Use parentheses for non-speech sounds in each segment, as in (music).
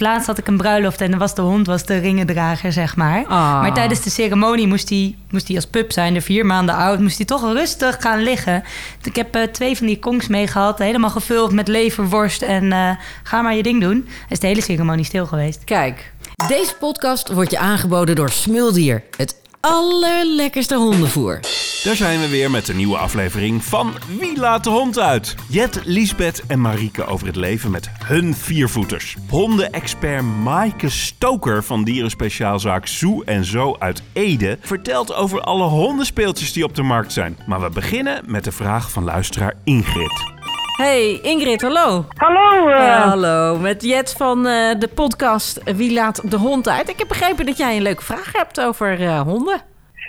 laatst had ik een bruiloft en was de hond was de ringendrager, zeg maar. Ah. Maar tijdens de ceremonie moest hij, moest hij als pup zijn, de vier maanden oud, moest hij toch rustig gaan liggen. Ik heb eh, twee van die kongs meegehad, helemaal gevuld met leverworst en eh, ga maar je ding doen. Is de hele ceremonie stil geweest. Kijk, deze podcast wordt je aangeboden door Smuldier. Het allerlekkerste hondenvoer. Daar zijn we weer met een nieuwe aflevering van Wie laat de hond uit? Jet, Liesbeth en Marieke over het leven met hun viervoeters. Hondenexpert Maaike Stoker van dierenspeciaalzaak Zoo en Zo uit Ede vertelt over alle hondenspeeltjes die op de markt zijn. Maar we beginnen met de vraag van luisteraar Ingrid. Hey Ingrid, hallo. Hallo. eh, Hallo, met Jet van eh, de podcast Wie laat de hond uit? Ik heb begrepen dat jij een leuke vraag hebt over eh, honden.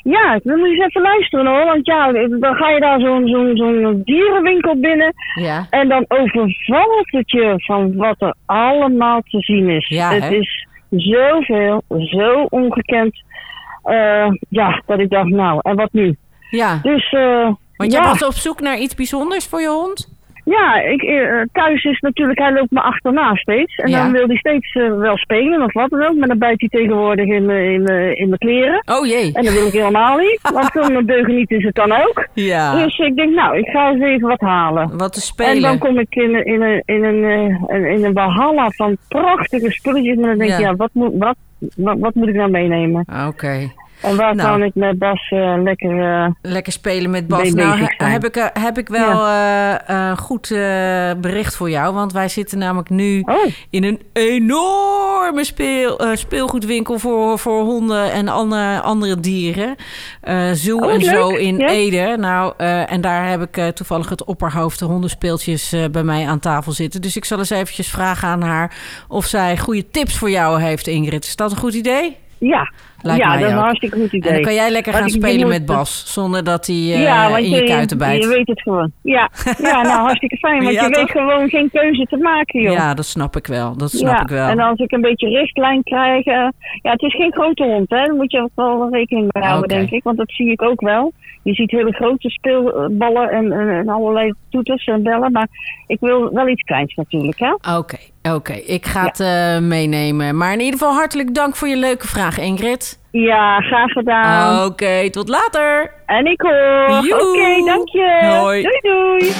ja, ik wil eens even luisteren hoor. Want ja, dan ga je daar zo'n zo'n zo'n dierenwinkel binnen. Ja. En dan overvalt het je van wat er allemaal te zien is. Ja, het hè? is zoveel, zo ongekend. ja, dat ik dacht, nou, en wat nu? Ja, Dus, want jij ja, was op zoek naar iets bijzonders voor je hond? Ja ik, eh, thuis is natuurlijk, hij loopt me achterna steeds. En Ja. dan wil hij steeds eh, wel spelen of wat dan ook. Maar dan bijt hij tegenwoordig in mijn in, in mijn kleren. Oh jee. En dat wil ik helemaal niet. (laughs) Want zo'n deugeniet is het dan ook. Ja. Dus ik denk, nou, ik ga eens even wat halen. Wat te En spelen. dan kom ik in, een- in, een, in, een, eh, in, in een walhalla van prachtige spulletjes. Maar dan denk ik, Ja. ja, wat, moet, wat, wat, wat moet ik nou meenemen? Oké. En waar Nou. kan ik met Bas eh, lekker... eh, Lekker spelen met Bas. Nou, heb ik, eh, heb ik wel een goed bericht voor jou. Want wij zitten namelijk nu oh, in een enorme speel, speelgoedwinkel voor, voor honden en andere, andere dieren. Zoo Oh, en leuk. zo in Ja. Ede. Nou, en daar heb ik toevallig het opperhoofd de hondenspeeltjes bij mij aan tafel zitten. Dus ik zal eens eventjes vragen aan haar of zij goede tips voor jou heeft, Ingrid. Is dat een goed idee? Ja. Lijkt ja, dat is een ook. hartstikke goed idee. En dan kan jij lekker Want gaan je spelen moet- met Bas, zonder dat hij eh, ja, in je kuiten bijt. je weet het gewoon. Ja, ja nou hartstikke fijn. Want (laughs) Ja, je toch? weet gewoon geen keuze te maken, joh. Ja, dat snap ik wel. Dat snap ja, ik wel. en als ik een beetje richtlijn krijg... eh, ja, het is geen grote hond, hè. Daar moet je wel rekening mee houden, denk ik. Want dat zie ik ook wel. Je ziet hele grote speelballen en, en, en allerlei toeters en bellen. Maar ik wil wel iets kleins natuurlijk, hè. Oké, oké. Ik ga het eh, meenemen. Maar in ieder geval hartelijk dank voor je leuke vraag, Ingrid. Ja, graag gedaan. Oké, tot later. En ik hoor. Oké, Joe. dank je. Hoi. Doei, doei.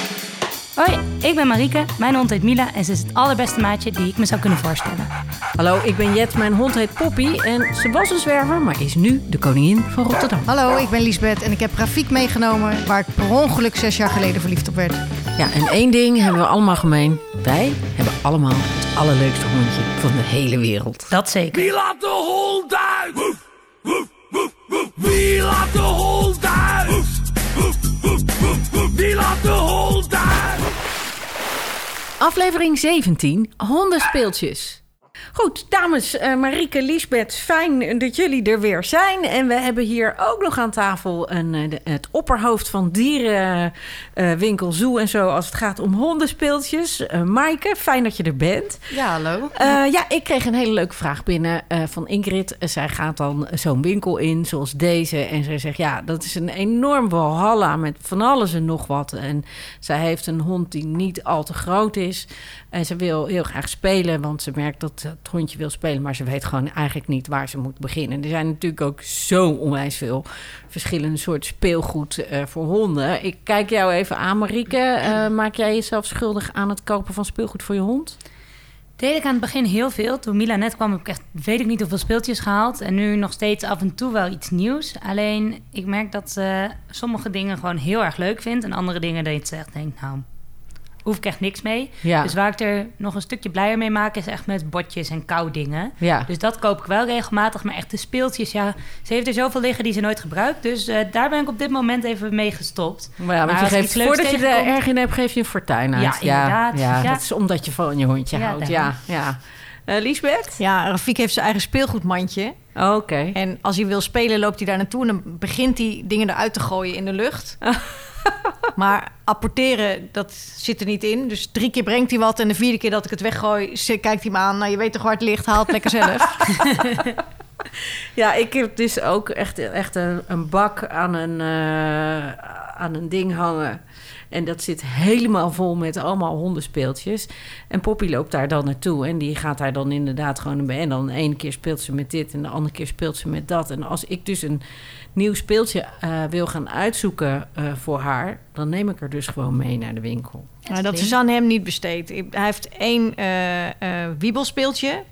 Hoi, ik ben Marieke, mijn hond heet Mila en ze is het allerbeste maatje die ik me zou kunnen voorstellen. Hallo, ik ben Jet. Mijn hond heet Poppy. En ze was een zwerver, maar is nu de koningin van Rotterdam. Hallo, ik ben Liesbeth en ik heb Rafiek meegenomen waar ik per ongeluk zes jaar geleden verliefd op werd. Ja, en één ding hebben we allemaal gemeen. Wij hebben allemaal het allerleukste hondje van de hele wereld. Dat zeker. Wie laat de hond uit? Woef, woef, woef, woef. Wie laat de hond Aflevering 17, hondenspeeltjes. Goed, dames, eh Marieke, Liesbeth, fijn dat jullie er weer zijn. En we hebben hier ook nog aan tafel een, eh, de- het opperhoofd van dierenwinkel Zoo en zo... als het gaat om hondenspeeltjes. Eh Maaike, fijn dat je er bent. Ja, hallo. Ja, ik kreeg een hele leuke vraag binnen van Ingrid. Zij gaat dan zo'n winkel in, zoals deze. En zij zegt, ja, dat is een enorm walhalla met van alles en nog wat. En zij heeft een hond die niet al te groot is. En ze wil heel graag spelen, want ze merkt dat het hondje wil spelen. Maar ze weet gewoon eigenlijk niet waar ze moet beginnen. Er zijn natuurlijk ook zo onwijs veel verschillende soorten speelgoed eh, voor honden. Ik kijk jou even aan, Marieke. Eh, (clears throat) maak jij jezelf schuldig aan het kopen van speelgoed voor je hond? Deed ik aan het begin heel veel. Toen Mila net kwam heb ik echt weet ik niet hoeveel speeltjes gehaald. En nu nog steeds af en toe wel iets nieuws. Alleen ik merk dat ze sommige dingen gewoon heel erg leuk vindt. En andere dingen dat je echt denkt, nou, hoef ik echt niks mee. Ja. Dus waar ik er nog een stukje blijer mee maak is echt met botjes en koudingen. Ja. Dus dat koop ik wel regelmatig. Maar echt de speeltjes, ja, ze heeft er zoveel liggen die ze nooit gebruikt. Dus eh, daar ben ik op dit moment even mee gestopt. Maar ja, want Maar je geeft, voordat je er erg in hebt, geef je een fortuin uit. Ja, inderdaad. Ja, Ja. dat is omdat je van je hondje Ja, houdt. Ja, ja. Eh, Liesbeth? Ja, Rafiek heeft zijn eigen speelgoedmandje. Oké. En als hij wil spelen, loopt hij daar naartoe en dan begint hij dingen eruit te gooien in de lucht. (laughs) (laughs) maar apporteren, dat zit er niet in. Dus drie keer brengt hij wat en de vierde keer dat ik het weggooi, kijkt hij me aan. Nou, je weet toch waar het ligt, haal het lekker zelf. (laughs) (laughs) Ja, ik heb dus ook echt, echt een, een bak aan een, eh, aan een ding hangen. En dat zit helemaal vol met allemaal hondenspeeltjes. En Poppy loopt daar dan naartoe. En die gaat daar dan inderdaad gewoon bij. En dan de ene keer speelt ze met dit en de andere keer speelt ze met dat. En als ik dus een nieuw speeltje uh, wil gaan uitzoeken uh, voor haar, dan neem ik er dus gewoon mee naar de winkel. Dat is aan hem niet besteed. Hij heeft één uh, wiebelspeeltje.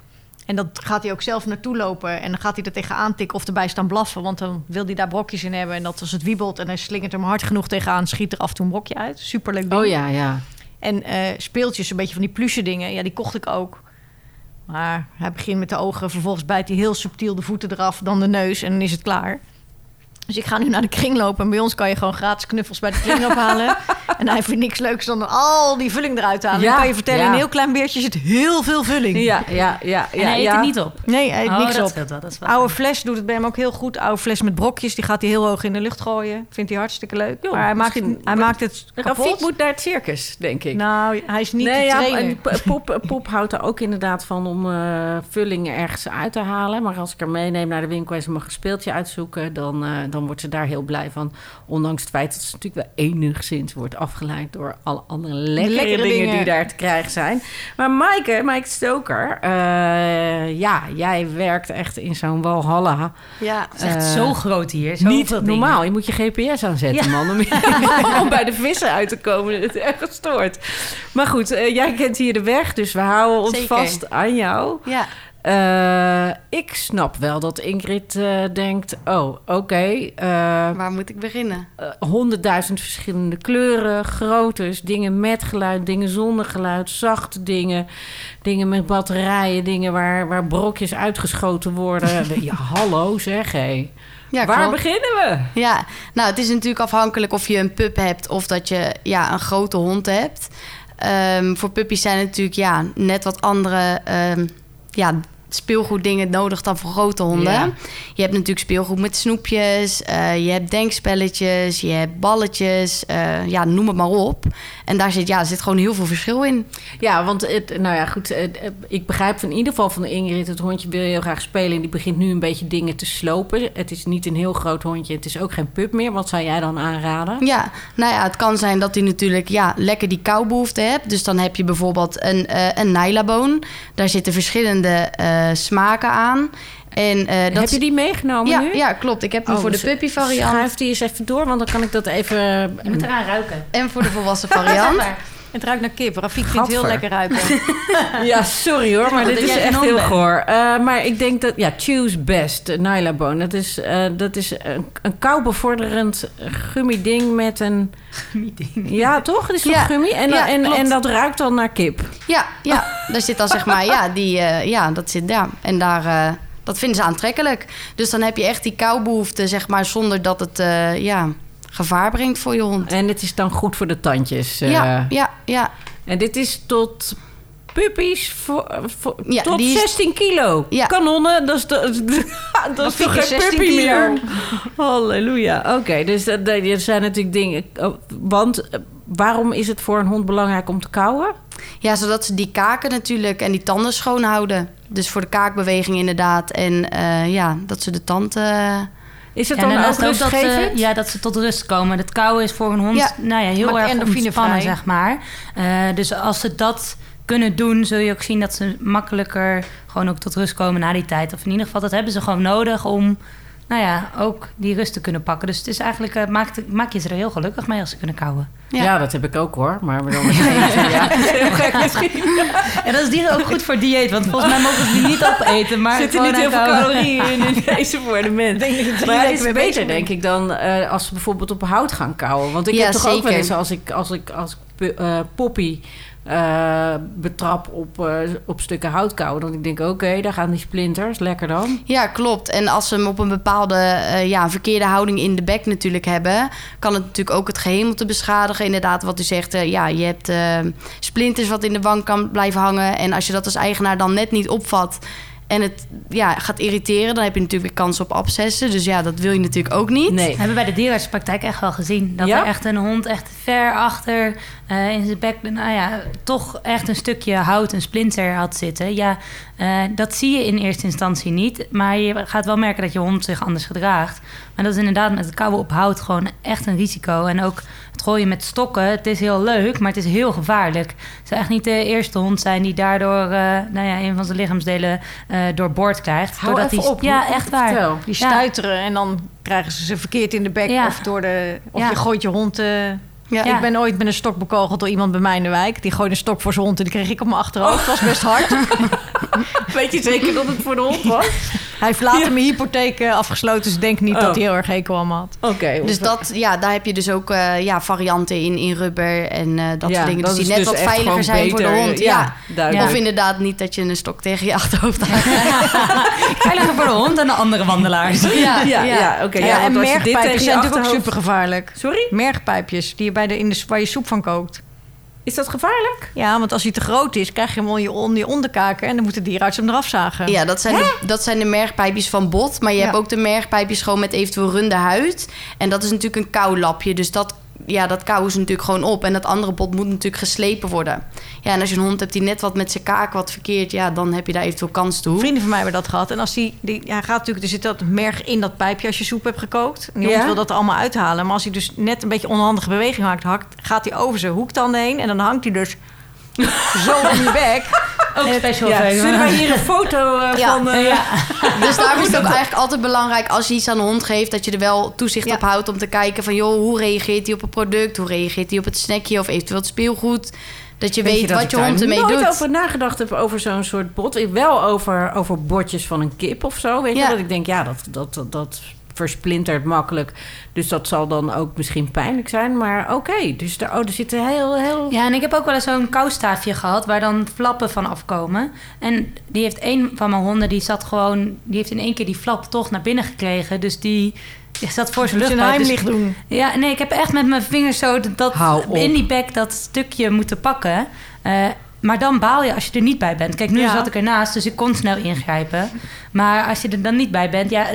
En dat gaat hij ook zelf naartoe lopen. En dan gaat hij er tegenaan tikken of erbij staan blaffen. Want dan wil hij daar brokjes in hebben. En dat als het wiebelt en hij slingert hem hard genoeg tegenaan... schiet er af en toe een brokje uit. Superleuk ding. Oh ja, ja. En uh, speeltjes, een beetje van die plusje dingen. Ja, die kocht ik ook. Maar hij begint met de ogen. Vervolgens bijt hij heel subtiel de voeten eraf, dan de neus. En dan is het klaar. Dus ik ga nu naar de kringloop. En bij ons kan je gewoon gratis knuffels bij de kringloop halen. (laughs) en hij vindt niks leuks dan al die vulling eruit halen. Ja, kan je vertellen, in een heel klein beertje zit heel veel vulling. Ja, ja, ja. En hij eet het niet op? Nee, hij eet oh, niks dat op. Scheelt wel, dat is wel Oude fles doet het bij hem ook heel goed. Oude fles met brokjes, die gaat hij heel hoog in de lucht gooien. Vindt hij hartstikke leuk. Jo, maar hij maakt, hij maakt het kapot. Rafiek moet naar het circus, denk ik. Nou, hij is niet nee, te trainen. Ja, pop, pop houdt er ook inderdaad van om uh, vullingen ergens uit te halen. Maar als ik er meeneem naar de winkel en ze mag een speeltje uitzoeken... dan, uh, dan wordt ze daar heel blij van. Ondanks het feit dat ze natuurlijk wel enigszins wordt afgeleid door alle andere lekkere, lekkere dingen, dingen, die daar te krijgen zijn. Maar Maaike, Maaike Stoker, uh, ja, jij werkt echt in zo'n Walhalla. Ja, het is echt uh, zo groot hier. Zo niet normaal. Je moet je GPS aanzetten, ja. man. Om, (laughs) (laughs) om, bij de vissen uit te komen. Het is echt gestoord. Maar goed, uh, jij kent hier de weg, dus we houden ons Zeker. vast aan jou. Ja. Uh, ik snap wel dat Ingrid uh, denkt: oh, oké. Okay, uh, Waar moet ik beginnen? Honderdduizend verschillende kleuren, groottes, dingen met geluid, dingen zonder geluid, zachte dingen, dingen met batterijen, dingen waar, waar brokjes uitgeschoten worden. (laughs) ja, hallo zeg hé. Ja, Waar klopt. beginnen we? Ja, nou, het is natuurlijk afhankelijk of je een pup hebt of dat je ja, een grote hond hebt. Um, voor puppies zijn natuurlijk ja, net wat andere. Um, ja, speelgoeddingen nodig dan voor grote honden. Ja. Je hebt natuurlijk speelgoed met snoepjes, uh, je hebt denkspelletjes, je hebt balletjes, uh, ja, noem het maar op. En daar zit, ja, zit gewoon heel veel verschil in. Ja, want het, nou ja, goed, het, ik begrijp in ieder geval van Ingrid, het hondje wil heel graag spelen en die begint nu een beetje dingen te slopen. Het is niet een heel groot hondje, het is ook geen pup meer. Wat zou jij dan aanraden? Ja, nou ja, het kan zijn dat hij natuurlijk ja, lekker die kauwbehoefte hebt. Dus dan heb je bijvoorbeeld een, uh, een Nylaboon. Daar zitten verschillende uh, smaken aan. En, uh, dat heb je die meegenomen ja, nu? Ja, klopt. Ik heb hem oh, voor dus de puppy variant. Schuif die eens even door, want dan kan ik dat even... Je moet eraan ruiken. En voor de volwassen (laughs) variant. Het ruikt naar kip. Rafiek vindt het heel lekker ruiken. (laughs) (laughs) ja, sorry hoor, maar Dat dit is echt heel goor. Uh, maar ik denk dat, ja, Choose Best, uh, Nylabone. Dat is, uh, dat is een, een koubevorderend gummiding met een... Gummiding? Ja, toch? Het is toch Ja. gummi? En, Ja, en, en dat ruikt dan naar kip. Ja, ja. daar zit dan zeg maar, ja, die, eh, ja, dat zit daar. En daar, eh, dat vinden ze aantrekkelijk. Dus dan heb je echt die kauwbehoefte, zeg maar, zonder dat het, eh, ja, gevaar brengt voor je hond. En het is dan goed voor de tandjes. eh. Ja, ja, ja. En dit is tot puppies voor, voor- Ja, tot die is- 16 kilo. Ja. Kanonnen, dat is, de, (laughs) dat is toch geen 16 puppy meer? Halleluja. Oké, dus dat, dat er zijn natuurlijk dingen... oh, Want eh, waarom is het voor een hond belangrijk om te kauwen? Ja, zodat ze die kaken natuurlijk en die tanden schoon houden. Dus voor de kaakbeweging inderdaad. En eh, ja, dat ze de tand... eh, Is het Ja, dan ook dat, ja, dat ze tot rust komen. Het kauwen is voor een hond Ja, nou ja, heel erg ontspannen, zeg maar. Eh, dus als ze dat kunnen doen, zul je ook zien dat ze makkelijker gewoon ook tot rust komen na die tijd. Of in ieder geval, dat hebben ze gewoon nodig om, nou ja, ook die rust te kunnen pakken. Dus het is eigenlijk, eh, maakt, maak je ze er heel gelukkig mee als ze kunnen kauwen. Ja. Ja. dat heb ik ook hoor. Maar eten, (laughs) ja. Heel gek misschien. En dat is die ook goed voor dieet, want volgens mij mogen ze die niet opeten. Maar Er zitten niet heel veel calorieën in in (laughs) deze voor de mens. denk dat Maar het is beter, denk ik, dan eh, als ze bijvoorbeeld op hout gaan kauwen. Want ik Ja, heb toch ook wel eens als ik als ik als pu- eh, Poppy eh, betrap op, eh, op stukken hout kauwen, dan ik denk oké, daar gaan die splinters, lekker dan. Ja, klopt. En als ze hem op een bepaalde eh, ja, verkeerde houding in de bek natuurlijk hebben, kan het natuurlijk ook het gehemelte beschadigen. Inderdaad, wat u zegt, ja, je hebt splinters wat in de wang kan blijven hangen. En als je dat als eigenaar dan net niet opvat en het ja, gaat irriteren, dan heb je natuurlijk weer kans op abscessen. Dus ja, dat wil je natuurlijk ook niet. Nee. We hebben bij de dierenartspraktijk echt wel gezien. Dat Ja? er echt een hond echt ver achter eh, in zijn bek... nou ja, toch echt een stukje hout, een splinter had zitten. Ja, eh, dat zie je in eerste instantie niet. Maar je gaat wel merken dat je hond zich anders gedraagt. Maar dat is inderdaad met het kauwen op hout gewoon echt een risico. En ook het gooien met stokken, het is heel leuk, maar het is heel gevaarlijk. Het zou echt niet de eerste hond zijn die daardoor eh, nou ja, een van zijn lichaamsdelen eh doorboord krijgt. Hou doordat even hij- op. Ja, echt waar. Vertel. Die Ja. stuiteren en dan krijgen ze ze verkeerd in de bek. Ja. Of, door de, of Ja. je gooit je hond... eh, Ja. Ik ben ooit met een stok bekogeld door iemand bij mij in de wijk. Die gooide een stok voor zijn hond en die kreeg ik op mijn achterhoofd. Dat was best hard. (laughs) Weet je zeker dat het voor de hond was? Hij heeft later mijn hypotheek eh, afgesloten. Dus ik denk niet Oh. dat hij heel erg hekel aan me had. Oké. Dus dat, ja, daar heb je dus ook eh, ja, varianten in, in rubber en eh, dat Ja, soort dingen. dat Dus die net dus wat veiliger zijn voor de hond. Ja. Of inderdaad niet dat je een stok tegen je achterhoofd (laughs) houdt. Veiliger voor de hond dan de andere wandelaars. Ja, Ja, ja, oké. Ja, ja, en want als je dit tegen mergpijpjes je zijn natuurlijk ook super gevaarlijk. Sorry? Mergpijpjes, die je bij de, in de, waar je soep van kookt. Is dat gevaarlijk? Ja, want als hij te groot is, krijg je hem onder je, onder je onderkaken... en dan moet de dierenarts hem eraf zagen. Ja, dat zijn, de, dat zijn de mergpijpjes van bot. Maar je Ja. hebt ook de mergpijpjes gewoon met eventueel runde huid. En dat is natuurlijk een kouwlapje. Dus dat, ja, dat kauwen ze natuurlijk gewoon op. En dat andere bot moet natuurlijk geslepen worden. Ja, en als je een hond hebt die net wat met zijn kaak wat verkeerd... ja, dan heb je daar eventueel kans toe. Vrienden van mij hebben dat gehad. En als die, die ja, gaat natuurlijk, er zit dat merg in dat pijpje als je soep hebt gekookt. En die Ja. hond wil dat er allemaal uithalen. Maar als hij dus net een beetje onhandige beweging maakt, hakt, gaat hij over zijn hoektanden heen. En dan hangt hij dus (laughs) zo om je bek. Ook special Ja. Zullen wij hier een foto eh, Ja. van... eh, (laughs) Dus daarom is het ook eigenlijk altijd belangrijk als je iets aan een hond geeft, dat je er wel toezicht Ja. op houdt om te kijken van joh, hoe reageert hij op het product, hoe reageert hij op het snackje of eventueel het speelgoed. Dat je weet, je dat wat ik je hond ermee nooit doet. over nagedacht heb over zo'n soort bot. Ik wel over, over botjes van een kip of zo. Weet je Ja. dat ik denk, ja, dat, dat, dat, dat versplintert makkelijk. Dus dat zal dan ook misschien pijnlijk zijn. Maar oké, dus daar, oh, er zitten heel, heel... Ja, en ik heb ook wel eens zo'n koustaafje gehad waar dan flappen van afkomen. En die heeft een van mijn honden, die zat gewoon, die heeft in één keer die flap toch naar binnen gekregen. Dus die, die zat voor zijn een luchtbuik. Dus- doen. ja, nee, ik heb echt met mijn vingers zo dat, in die bek dat stukje moeten pakken. Eh, maar dan baal je als je er niet bij bent. Kijk, nu Ja. zat ik ernaast, dus ik kon snel ingrijpen. Maar als je er dan niet bij bent, ja,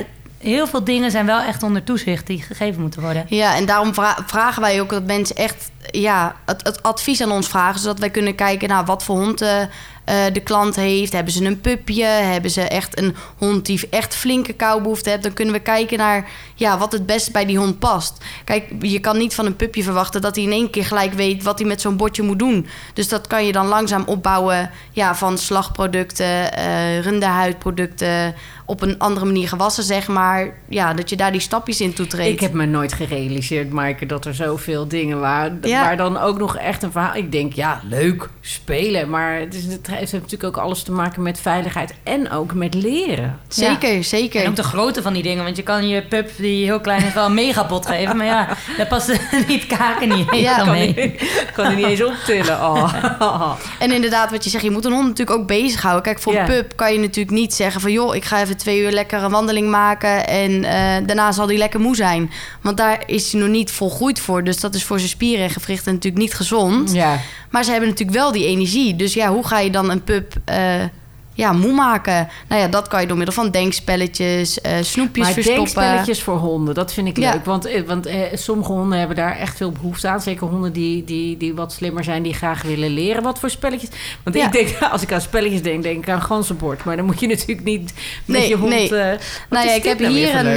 heel veel dingen zijn wel echt onder toezicht die gegeven moeten worden. Ja, en daarom vra- vragen wij ook dat mensen echt ja, het, advies aan ons vragen. Zodat wij kunnen kijken naar wat voor hond eh, eh, de klant heeft. Hebben ze een pupje? Hebben ze echt een hond die echt flinke koubehoefte heeft? Dan kunnen we kijken naar ja, wat het beste bij die hond past. Kijk, je kan niet van een pupje verwachten dat hij in één keer gelijk weet wat hij met zo'n bordje moet doen. Dus dat kan je dan langzaam opbouwen ja, van slagproducten, eh rundehuidproducten. Op een andere manier gewassen, zeg maar. Ja, dat je daar die stapjes in toetreedt. Ik heb me nooit gerealiseerd, Maaike, dat er zoveel dingen waren. Waar dan ook nog echt een verhaal... Ik denk, ja, leuk, spelen. Maar het, is, het heeft natuurlijk ook alles te maken met veiligheid. En ook met leren. Zeker, zeker. En ook de grootte van die dingen. Want je kan je pup die heel klein is wel een megapot geven. Maar ja, (laughs) daar passen (laughs) niet kaken niet eens Ja, kan mee. kan er niet eens optillen. Oh. (laughs) En inderdaad, wat je zegt, je moet een hond natuurlijk ook bezighouden. Kijk, voor een pup kan je natuurlijk niet zeggen van... joh, ik ga even twee uur lekker een wandeling maken... en eh, daarna zal hij lekker moe zijn. Want daar is hij nog niet volgroeid voor. Dus dat is voor zijn spieren en gewrichten natuurlijk niet gezond. Ja. Maar ze hebben natuurlijk wel die energie. Dus ja, hoe ga je dan een pup... eh, ja, moe maken. Nou ja, dat kan je door middel van denkspelletjes, eh, snoepjes Maar verstoppen. denkspelletjes voor honden, dat vind ik Ja. leuk. Want, eh, want eh, sommige honden hebben daar echt veel behoefte aan. Zeker honden die, die, die wat slimmer zijn, die graag willen leren. Wat voor spelletjes? Want Ja. ik denk, (laughs) als ik aan spelletjes denk, denk ik aan ganzenbord. Maar dan moet je natuurlijk niet met Nee, je hond... nee. Nou ja, ik heb nou hier een,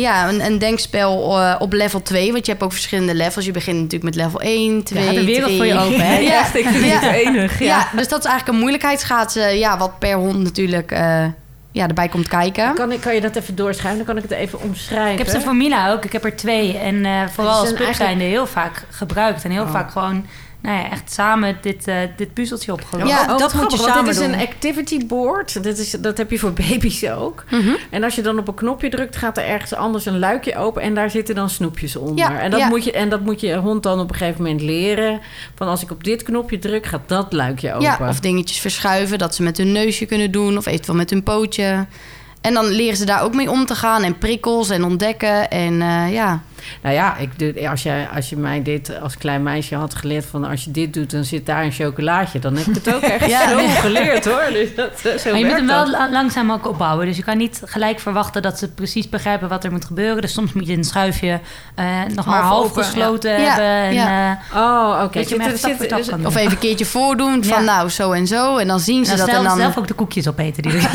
ja, een, een denkspel op level 2. Want je hebt ook verschillende levels. Je begint natuurlijk met level 1, 2, Ja, de wereld 3. voor je open, hè? (laughs) Ja, echt, ik vind ja. het enig. Ja. Ja. dus dat is eigenlijk een moeilijkheidsgraad. ja, wat per hond natuurlijk eh, ja, erbij komt kijken. Kan, ik, kan je dat even doorschrijven? Dan kan ik het even omschrijven. Ik heb ze voor Mila ook. Ik heb er twee. En eh, vooral als pup eigenlijk- zijnde heel vaak gebruikt. En heel Oh. vaak gewoon nou ja, echt samen dit, eh, dit puzzeltje opgelost. Ja, Oh, dat moet je samen Dit is doen. een activity board. Dit is, dat heb je voor (laughs) baby's ook. Mhm. En als je dan op een knopje drukt, gaat er ergens anders een luikje open. En daar zitten dan snoepjes onder. Ja, en, dat ja. moet je, en dat moet je hond dan op een gegeven moment leren. Van als ik op dit knopje druk, gaat dat luikje open. Ja, of dingetjes verschuiven. Dat ze met hun neusje kunnen doen. Of eventueel met hun pootje. En dan leren ze daar ook mee om te gaan. En prikkels en ontdekken. En eh, ja, Nou ja, ik doe, als, je, als je mij dit als klein meisje had geleerd van als je dit doet, dan zit daar een chocolaatje. Dan heb ik het ook (laughs) echt Ja. zo geleerd hoor. Dus dat, eh, zo Maar je moet hem wel dat. la- langzaam ook opbouwen. Dus je kan niet gelijk verwachten dat ze precies begrijpen wat er moet gebeuren. Dus soms moet je een schuifje eh, nog maar Half open, gesloten ja. hebben. En, Ja. eh, Oh, oké. dat dus-. Of even een keertje voordoen van Ja. nou zo en zo. En dan zien ze en dat zelf, en dan... zelf ook de koekjes opeten die er (laughs)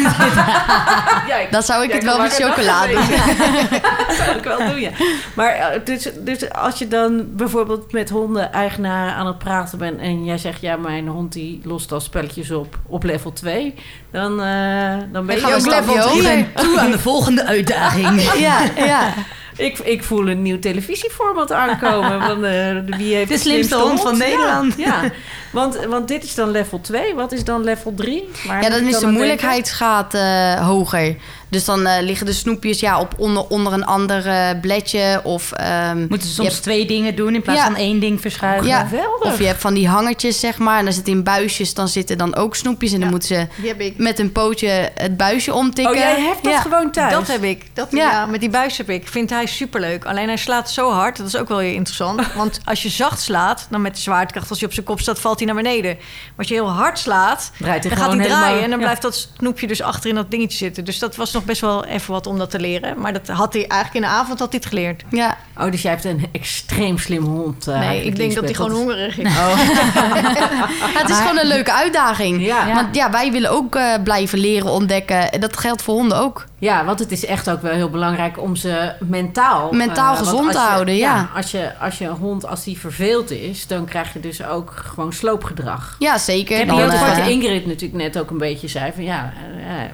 Ja, ik- Dan zou ik Ja, het wel met ik heb chocola nog doen. (laughs) Dat zou ik wel doen, ja. Maar eh, dus, dus als je dan bijvoorbeeld met honden-eigenaren aan het praten bent... en jij zegt, ja, mijn hond die lost al spelletjes op op level 2... dan, eh, dan ben je ook level stapje 3. hoger. (laughs) toe aan de volgende uitdaging. (laughs) Ja, ja. (laughs) Ik, ik voel een nieuw televisieformat aankomen. Van, eh, wie heeft De slimste hond van Nederland. Ja, Want, want dit is dan level 2. Wat is dan level 3? Ja, dan is de moeilijkheidsgraad hoger. Dus dan eh, liggen de snoepjes ja, op onder, onder een ander eh, bledje. Of, ehm, Moeten ze soms hebt- twee dingen doen in plaats Ja. van één ding verschuiven. ja, geweldig. of je hebt van die hangertjes, zeg maar. En dan zitten in buisjes, dan zitten dan ook snoepjes. En dan moeten ze Die heb ik. met een pootje het buisje omtikken. Oh, jij hebt dat Ja. gewoon thuis? Dat heb ik. Dat, Ja. ja. met die buis heb ik. Vindt hij superleuk. Alleen hij slaat zo hard. Dat is ook wel weer interessant. (laughs) Want als je zacht slaat, dan met de zwaartekracht, als je op zijn kop staat, valt hij naar beneden. Maar als je heel hard slaat, Draait hij dan gaat hij draaien. helemaal- En dan ja. blijft dat snoepje dus achter in dat dingetje zitten. Dus dat was nog best wel even wat om dat te leren. Maar dat had hij eigenlijk in de avond had hij het geleerd. Ja. Oh, dus jij hebt een extreem slim hond. eh, nee, ik denk dat hij gewoon hongerig is. Ja, (laughs) het is gewoon een leuke uitdaging. Ja. Ja. Want ja, wij willen ook eh, blijven leren, ontdekken. En dat geldt voor honden ook. Ja, want het is echt ook wel heel belangrijk om ze mentaal... Mentaal eh, gezond te je- houden, ja. Als je, als je een hond, als die verveeld is... dan krijg je dus ook gewoon sloopgedrag. Ja, zeker. Heb Dan, wat Ingrid natuurlijk net ook een beetje zei... van ja,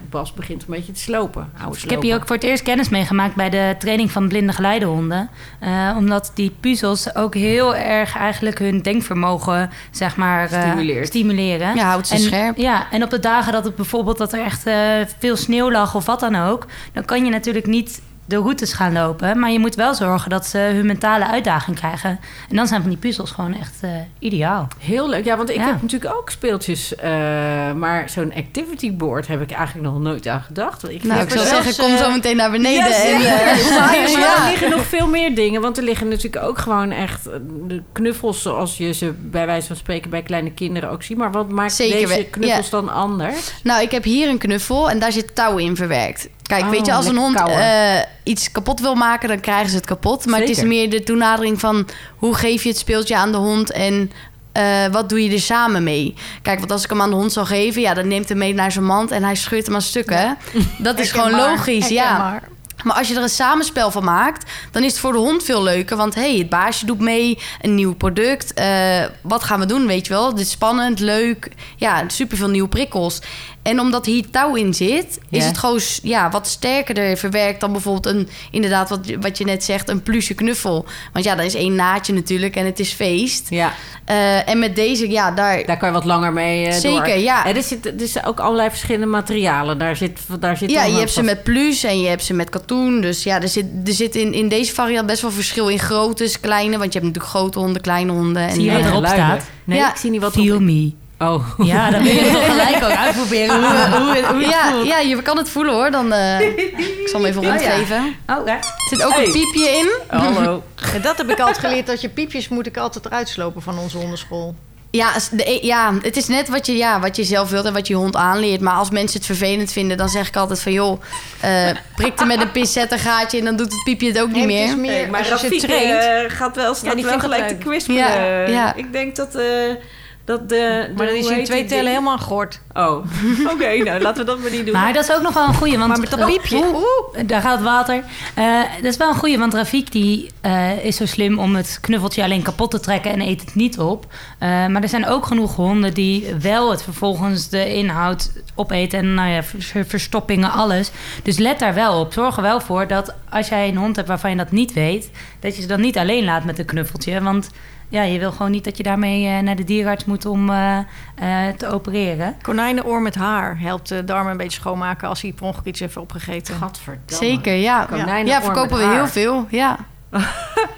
Bas begint een beetje te slopen. Oude Ik heb hier ook voor het eerst kennis meegemaakt bij de training van blinde geleidehonden. Eh, omdat die puzzels ook heel erg eigenlijk hun denkvermogen, zeg maar, Stimuleert. stimuleren. Ja, houdt ze en, scherp. Ja, en op de dagen dat het bijvoorbeeld dat er echt eh, veel sneeuw lag of wat dan ook, dan kan je natuurlijk niet de routes gaan lopen. Maar je moet wel zorgen dat ze hun mentale uitdaging krijgen. En dan zijn van die puzzels gewoon echt eh, ideaal. Heel leuk. Ja, want ik Ja. heb natuurlijk ook speeltjes. eh, maar zo'n activity board heb ik eigenlijk nog nooit aan gedacht. Want Ik Nou, ik zou zeggen, kom eh, zo meteen naar beneden. En, Maar (laughs) er ja. liggen nog veel meer dingen. Want er liggen natuurlijk ook gewoon echt de knuffels... zoals je ze bij wijze van spreken bij kleine kinderen ook ziet. Maar wat maakt Zeker, deze knuffels dan anders? Nou, ik heb hier een knuffel en daar zit touw in verwerkt. Kijk, Oh, weet je, als een hond eh, iets kapot wil maken, dan krijgen ze het kapot. Maar het is meer de toenadering van hoe geef je het speeltje aan de hond en eh, wat doe je er samen mee? Kijk, want als ik hem aan de hond zou geven, ja, dan neemt hij mee naar zijn mand en hij scheurt hem aan stukken. (laughs) Dat is gewoon logisch, ja. Maar als je er een samenspel van maakt, dan is het voor de hond veel leuker. Want hey, het baasje doet mee, een nieuw product. eh, wat gaan we doen, weet je wel? Dit is spannend, leuk. Ja, superveel nieuwe prikkels. En omdat hier touw in zit, is Ja. het gewoon ja, wat sterker verwerkt dan bijvoorbeeld een, inderdaad, wat, wat je net zegt, een pluche knuffel. Want ja, dat is één naadje natuurlijk en het is feest. Ja, Eh, en met deze, ja, daar. daar kan je wat langer mee eh, Zeker, door. ja. En er, zit, zitten ook allerlei verschillende materialen. Daar zit, daar zit Ja, je ook hebt ze met pluche en je hebt ze met katoen. Dus ja, er zit, er zit in, in deze variant best wel verschil in groottes, kleine. Want je hebt natuurlijk grote honden, kleine honden. En, Zie je wat eh, erop staat? Nee, Ja. ik zie niet wat Feel op... me. Oh. Ja, dan wil je toch (laughs) gelijk ook uitproberen hoe, hoe, hoe, hoe het ja, voelt. ja, je kan het voelen hoor. Dan, eh, ik zal hem even rondgeven. Oh, ja. Er zit ook Hey. een piepje in. Hallo. (laughs) En dat heb ik altijd geleerd, dat je piepjes moet ik altijd eruit slopen van onze hondenschool. Ja, s- de, e- ja, het is net wat je, ja, wat je zelf wilt en wat je hond aanleert. Maar als mensen het vervelend vinden, dan zeg ik altijd van... joh, eh prik er met een pincet een gaatje en dan doet het piepje het ook niet Nee, het is meer. meer Nee, maar als je traint. eh, gaat wel, staat die wel gelijk te leuk. kwispelen. Ja, ja. Ik denk dat, eh, dat de... Maar dan is heet twee tellen helemaal gort. Oh, (laughs) oké. nou, laten we dat maar niet doen. Maar dat is ook nog wel een goeie. Want Maar met dat Ra- piepje, daar gaat water. Eh, dat is wel een goeie, want Rafik die, eh, is zo slim om het knuffeltje alleen kapot te trekken en eet het niet op. Eh, maar er zijn ook genoeg honden die wel het vervolgens de inhoud opeten. En nou ja, ver- verstoppingen, alles. Dus let daar wel op. Zorg er wel voor dat als jij een hond hebt waarvan je dat niet weet, dat je ze dan niet alleen laat met een knuffeltje. Want ja, je wil gewoon niet dat je daarmee eh, naar de dierenarts moet om eh, eh, te opereren. Konijnenoor met haar helpt de darmen een beetje schoonmaken als hij per ongeluk iets heeft opgegeten. Gadverdamme. Zeker, ja. Konijnenoor Ja, verkopen we haar. heel veel, ja. (laughs)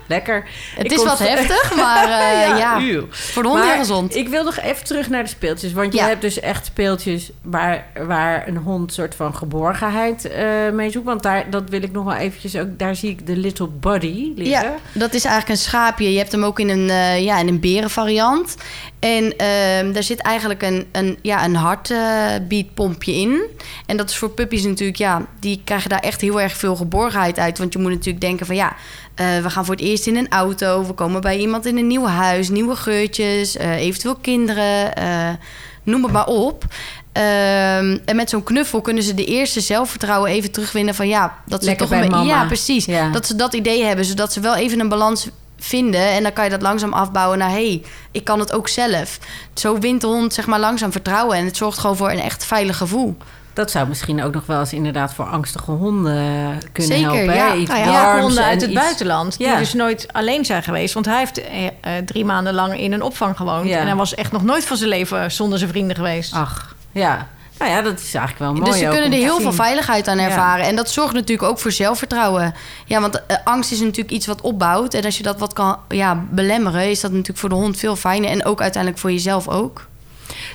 lekker. Het Ik is wat (laughs) heftig, maar eh, ja, voor de hond heel gezond. Ik wil nog even terug naar de speeltjes. Want je hebt dus echt speeltjes waar, waar een hond soort van geborgenheid eh, mee zoekt. Want daar, dat wil ik nog wel eventjes ook... Daar zie ik de Little Buddy liggen. Ja, dat is eigenlijk een schaapje. Je hebt hem ook in een, eh, ja, in een berenvariant. En ehm, daar zit eigenlijk een, een, ja, een hartbeatpompje in. En dat is voor puppies natuurlijk, ja, die krijgen daar echt heel erg veel geborgenheid uit. Want je moet natuurlijk denken van ja, eh, we gaan voor het eerst in een auto. We komen bij iemand in een nieuw huis, nieuwe geurtjes, eh, eventueel kinderen, eh, noem het maar op. Ehm, en met zo'n knuffel kunnen ze de eerste zelfvertrouwen even terugwinnen van ja, dat ze Lekker toch een mama. Ja, precies. Ja. Dat ze dat idee hebben, zodat ze wel even een balans vinden. En dan kan je dat langzaam afbouwen naar... hé, hey, ik kan het ook zelf. Zo wint de hond zeg maar langzaam vertrouwen. En het zorgt gewoon voor een echt veilig gevoel. Dat zou misschien ook nog wel eens inderdaad voor angstige honden kunnen Zeker, helpen. ja. Iets Nou ja, honden en uit het iets- buitenland. Ja. Die dus nooit alleen zijn geweest. Want hij heeft eh, eh, drie maanden lang in een opvang gewoond. Ja. En hij was echt nog nooit van zijn leven zonder zijn vrienden geweest. Ach, ja. Nou ja, dat is eigenlijk wel mooi dus ze kunnen er heel zien. veel veiligheid aan Ja. ervaren. En dat zorgt natuurlijk ook voor zelfvertrouwen. Ja, want eh, angst is natuurlijk iets wat opbouwt. En als je dat wat kan ja, belemmeren... is dat natuurlijk voor de hond veel fijner. En ook uiteindelijk voor jezelf ook.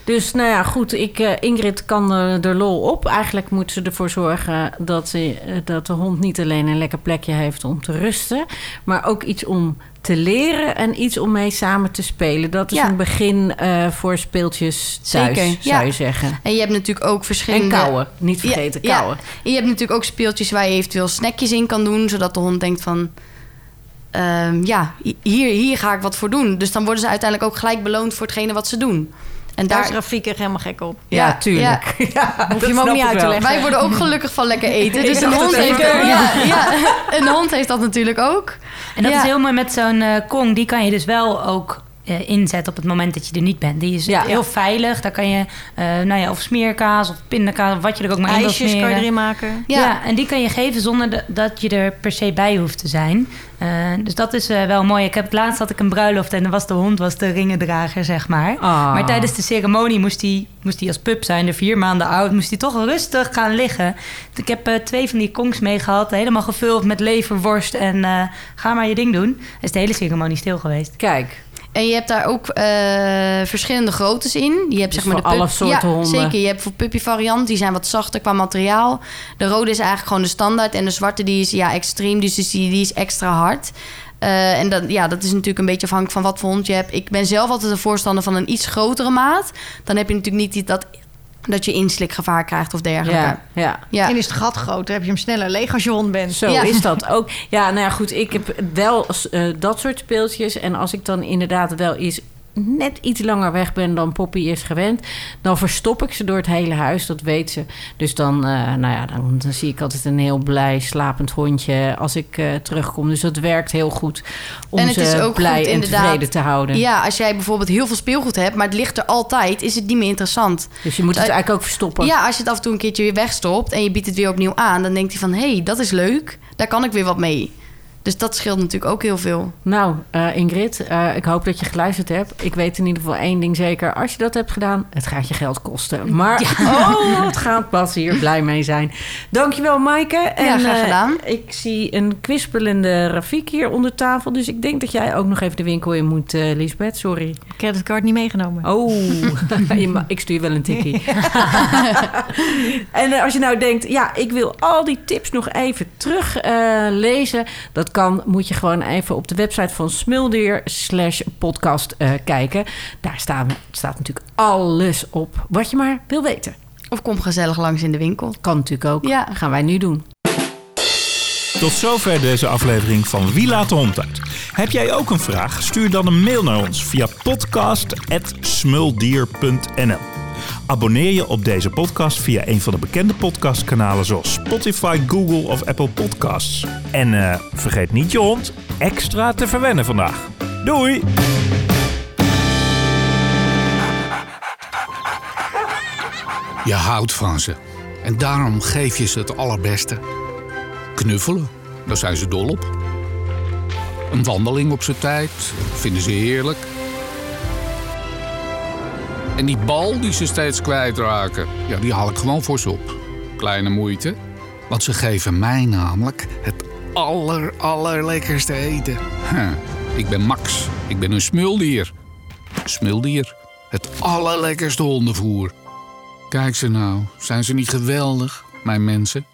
Dus nou ja, goed. Ik, eh, Ingrid kan er de lol op. Eigenlijk moet ze ervoor zorgen dat, ze, eh, dat de hond niet alleen een lekker plekje heeft om te rusten, maar ook iets om te leren en iets om mee samen te spelen. Dat is Ja. een begin eh, voor speeltjes thuis, Zeker, zou ja. je zeggen. En je hebt natuurlijk ook En verschillende... kouwen, niet vergeten Ja, ja. kouwen. En je hebt natuurlijk ook speeltjes waar je eventueel snackjes in kan doen, zodat de hond denkt van. ehm, ja, hier, hier ga ik wat voor doen. Dus dan worden ze uiteindelijk ook gelijk beloond voor hetgene wat ze doen. En Daar is daar, Rafik echt helemaal gek op. Ja, Ja, tuurlijk. Ja, (laughs) Hoef je hem ook niet uit te leggen. wij worden ook gelukkig van lekker eten. (laughs) Dus een hond, heeft, ja, ja, (laughs) een hond heeft dat natuurlijk ook. En dat Ja. is heel mooi met zo'n eh, kong. Die kan je dus wel ook eh, inzetten op het moment dat je er niet bent. Die is Ja. heel veilig. Daar kan je, eh, nou ja, of smeerkaas of pindakaas... of wat je er ook maar in wil IJsjes kan je smeren. erin maken. Ja. Ja. en die kan je geven zonder de- dat je er per se bij hoeft te zijn. Eh, dus dat is wel mooi. Ik heb laatst had ik een bruiloft en dan was de hond was de ringendrager, zeg maar. Ah. Maar tijdens de ceremonie moest hij moest hij als pup zijn, de vier maanden oud, moest hij toch rustig gaan liggen. Ik heb twee van die kongs meegehad, helemaal gevuld met leverworst en ga maar je ding doen. Is de hele ceremonie stil geweest. Kijk, En je hebt daar ook eh, verschillende groottes in. Je hebt Dus zeg maar de alle soorten ja, honden. Zeker. Je hebt voor puppy variant, die zijn wat zachter qua materiaal. De rode is eigenlijk gewoon de standaard. En de zwarte die is ja, extreem, dus die, die is extra hard. Eh, en dat, ja, dat is natuurlijk een beetje afhankelijk van wat voor hond je hebt. Ik ben zelf altijd een voorstander van een iets grotere maat. Dan heb je natuurlijk niet die- dat, dat je inslikgevaar krijgt of dergelijke. ja, ja. Ja. En is het gat groot, dan heb je hem sneller leeg als je hond bent. Zo Ja. is dat ook. Ja, nou ja, goed. Ik heb wel eh, dat soort speeltjes. En als ik dan inderdaad wel eens net iets langer weg ben dan Poppy is gewend... dan verstop ik ze door het hele huis, dat weet ze. Dus dan, eh, nou ja, dan, dan zie ik altijd een heel blij slapend hondje als ik eh, terugkom. Dus dat werkt heel goed om En het is ze ook blij goed, en tevreden te houden. Ja, als jij bijvoorbeeld heel veel speelgoed hebt, maar het ligt er altijd, is het niet meer interessant. Dus je moet het eigenlijk ook verstoppen. Ja, als je het af en toe een keertje weer wegstopt en je biedt het weer opnieuw aan, dan denkt hij van hé, hey, dat is leuk, daar kan ik weer wat mee. Dus dat scheelt natuurlijk ook heel veel. Nou, eh, Ingrid, eh, ik hoop dat je geluisterd hebt. Ik weet in ieder geval één ding zeker. Als je dat hebt gedaan, het gaat je geld kosten. Maar (laughs) oh, het gaat pas hier blij mee zijn. Dankjewel, Maaike. En, Ja, graag eh, gedaan. ik zie een kwispelende Rafik hier onder tafel. Dus ik denk dat jij ook nog even de winkel in moet, eh Lisbeth. Sorry. Ik heb het kaart niet meegenomen. Oh, (laughs) (laughs) ik stuur wel een tikkie. en als je nou denkt, ja, ik wil al die tips nog even teruglezen. lezen. dat kan, moet je gewoon even op de website van Smuldier slash podcast eh, kijken. Daar staan, staat natuurlijk alles op wat je maar wil weten. Of kom gezellig langs in de winkel. Kan natuurlijk ook. Ja. Gaan wij nu doen. Tot zover deze aflevering van Wie laat de hond uit? Heb jij ook een vraag? Stuur dan een mail naar ons via podcast.smuldier.nl Abonneer je op deze podcast via een van de bekende podcastkanalen zoals Spotify, Google of Apple Podcasts. En eh, vergeet niet je hond extra te verwennen vandaag. Doei! Je houdt van ze. En daarom geef je ze het allerbeste. Knuffelen, daar zijn ze dol op. Een wandeling op zijn tijd, vinden ze heerlijk. En die bal die ze steeds kwijtraken, ja, die haal ik gewoon voor ze op. Kleine moeite, want ze geven mij namelijk het aller, allerlekkerste eten. Huh, ik ben Max. Ik ben een smuldier. Smuldier. Het allerlekkerste hondenvoer. Kijk ze nou. Zijn ze niet geweldig, mijn mensen?